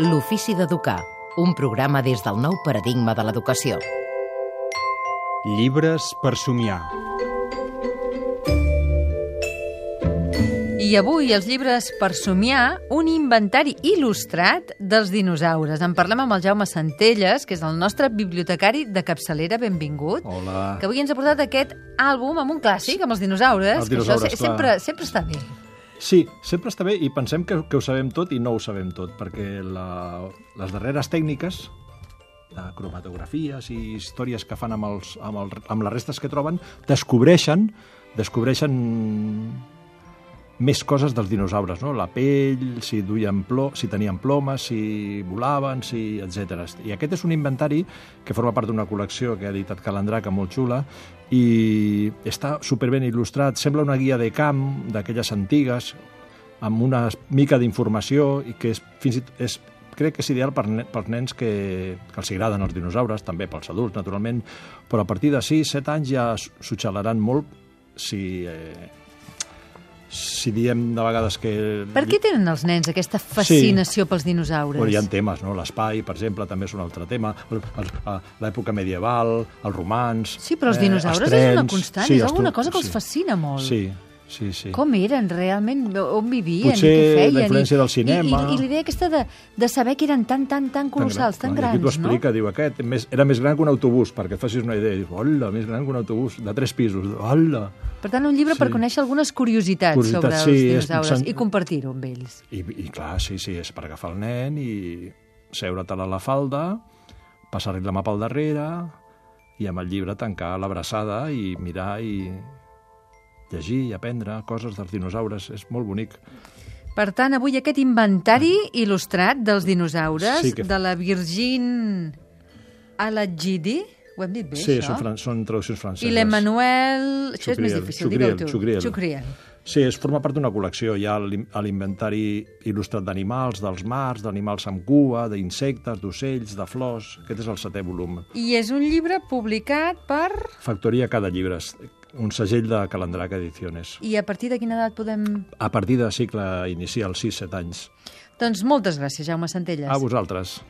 L'ofici d'educar, un programa des del nou paradigma de l'educació. Llibres per somiar. I avui els llibres per somiar, un inventari il·lustrat dels dinosaures. En parlem amb el Jaume Centelles, que és el nostre bibliotecari de capçalera. Benvingut. Hola. Que avui ens ha portat aquest àlbum amb un clàssic, amb els dinosaures. Els que dinosaures, això se- clar. sempre, sempre està bé. Sí, sempre està bé i pensem que, que ho sabem tot i no ho sabem tot, perquè la, les darreres tècniques de cromatografies i històries que fan amb, els, amb, el, amb les restes que troben descobreixen descobreixen més coses dels dinosaures, no? La pell, si duien plo, si tenien plomes, si volaven, si etc. I aquest és un inventari que forma part d'una col·lecció que ha editat Calandraca molt xula i està superben il·lustrat, sembla una guia de camp d'aquelles antigues amb una mica d'informació i que és, fins i tot és, crec que és ideal per, pels nens que, que els agraden els dinosaures, també pels adults, naturalment, però a partir de 6-7 anys ja s'ho molt si, eh, si diem de vegades que... Per què tenen els nens aquesta fascinació pels dinosaures? Bueno, hi ha temes, no? L'espai, per exemple, també és un altre tema. L'època medieval, els romans... Sí, però els eh, dinosaures els és una constant, Sí, és alguna cosa que els sí. fascina molt. Sí, sí, sí. Com eren realment, on vivien, Potser i què la feien. influència i, del cinema. I, i, i l'idea aquesta de, de saber que eren tan, tan, tan colossals, tan, gran. Aquí grans, t'ho no? explica, diu aquest, més, era més gran que un autobús, perquè et facis una idea. Dius, hola, més gran que un autobús, de tres pisos. Hola! Per tant, un llibre per Sí. conèixer algunes curiositats, Curiositats, sobre els sí, és- dinosaures sen- i compartir-ho amb ells. I, I clar, sí, sí, és per agafar el nen i seure-te'l a la falda, passar-li la mà pel darrere i amb el llibre tancar l'abraçada i mirar i llegir i aprendre coses dels dinosaures. És molt bonic. Per tant, avui aquest inventari il·lustrat dels dinosaures Sí, que- de la Virgin Alagidi, ho hem dit bé, sí, això? són, fran són traduccions franceses. I l'Emmanuel... Això és més difícil, Xucriel, digueu tu. Xucriel. Xucriel. Sí, es forma part d'una col·lecció. Hi ha l'inventari il·lustrat d'animals, dels mars, d'animals amb cua, d'insectes, d'ocells, de flors... Aquest és el setè volum. I és un llibre publicat per... Factoria Cada Llibres, un segell de Calandraca Ediciones. I a partir de quina edat podem... A partir de cicle inicial, 6-7 anys. Doncs moltes gràcies, Jaume Centelles. A vosaltres.